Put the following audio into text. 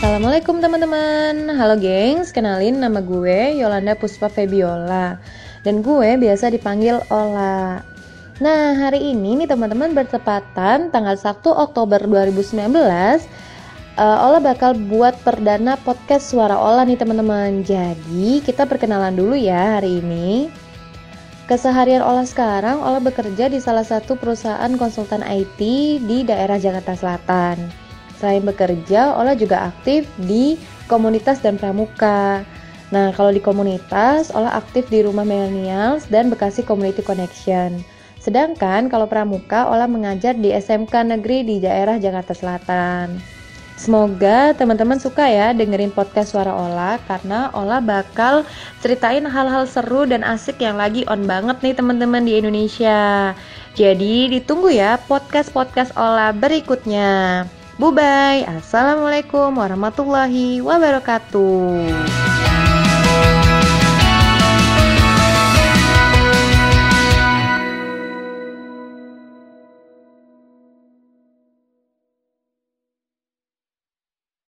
Assalamualaikum teman-teman. Halo gengs, kenalin nama gue Yolanda Puspa Febiola. Dan gue biasa dipanggil Ola. Nah hari ini nih teman-teman bertepatan tanggal 1 Oktober 2019 uh, Ola bakal buat perdana podcast Suara Ola nih teman-teman. Jadi kita perkenalan dulu ya hari ini. Keseharian Ola sekarang, Ola bekerja di salah satu perusahaan konsultan IT di daerah Jakarta Selatan. Selain bekerja, Ola juga aktif di komunitas dan pramuka. Nah, kalau di komunitas, Ola aktif di Rumah Millennials dan Bekasi Community Connection. Sedangkan kalau pramuka, Ola mengajar di SMK Negeri di daerah Jakarta Selatan. Semoga teman-teman suka ya dengerin podcast suara Ola karena Ola bakal ceritain hal-hal seru dan asik yang lagi on banget nih teman-teman di Indonesia. Jadi ditunggu ya podcast-podcast Ola berikutnya. Bye bye. Assalamualaikum warahmatullahi wabarakatuh.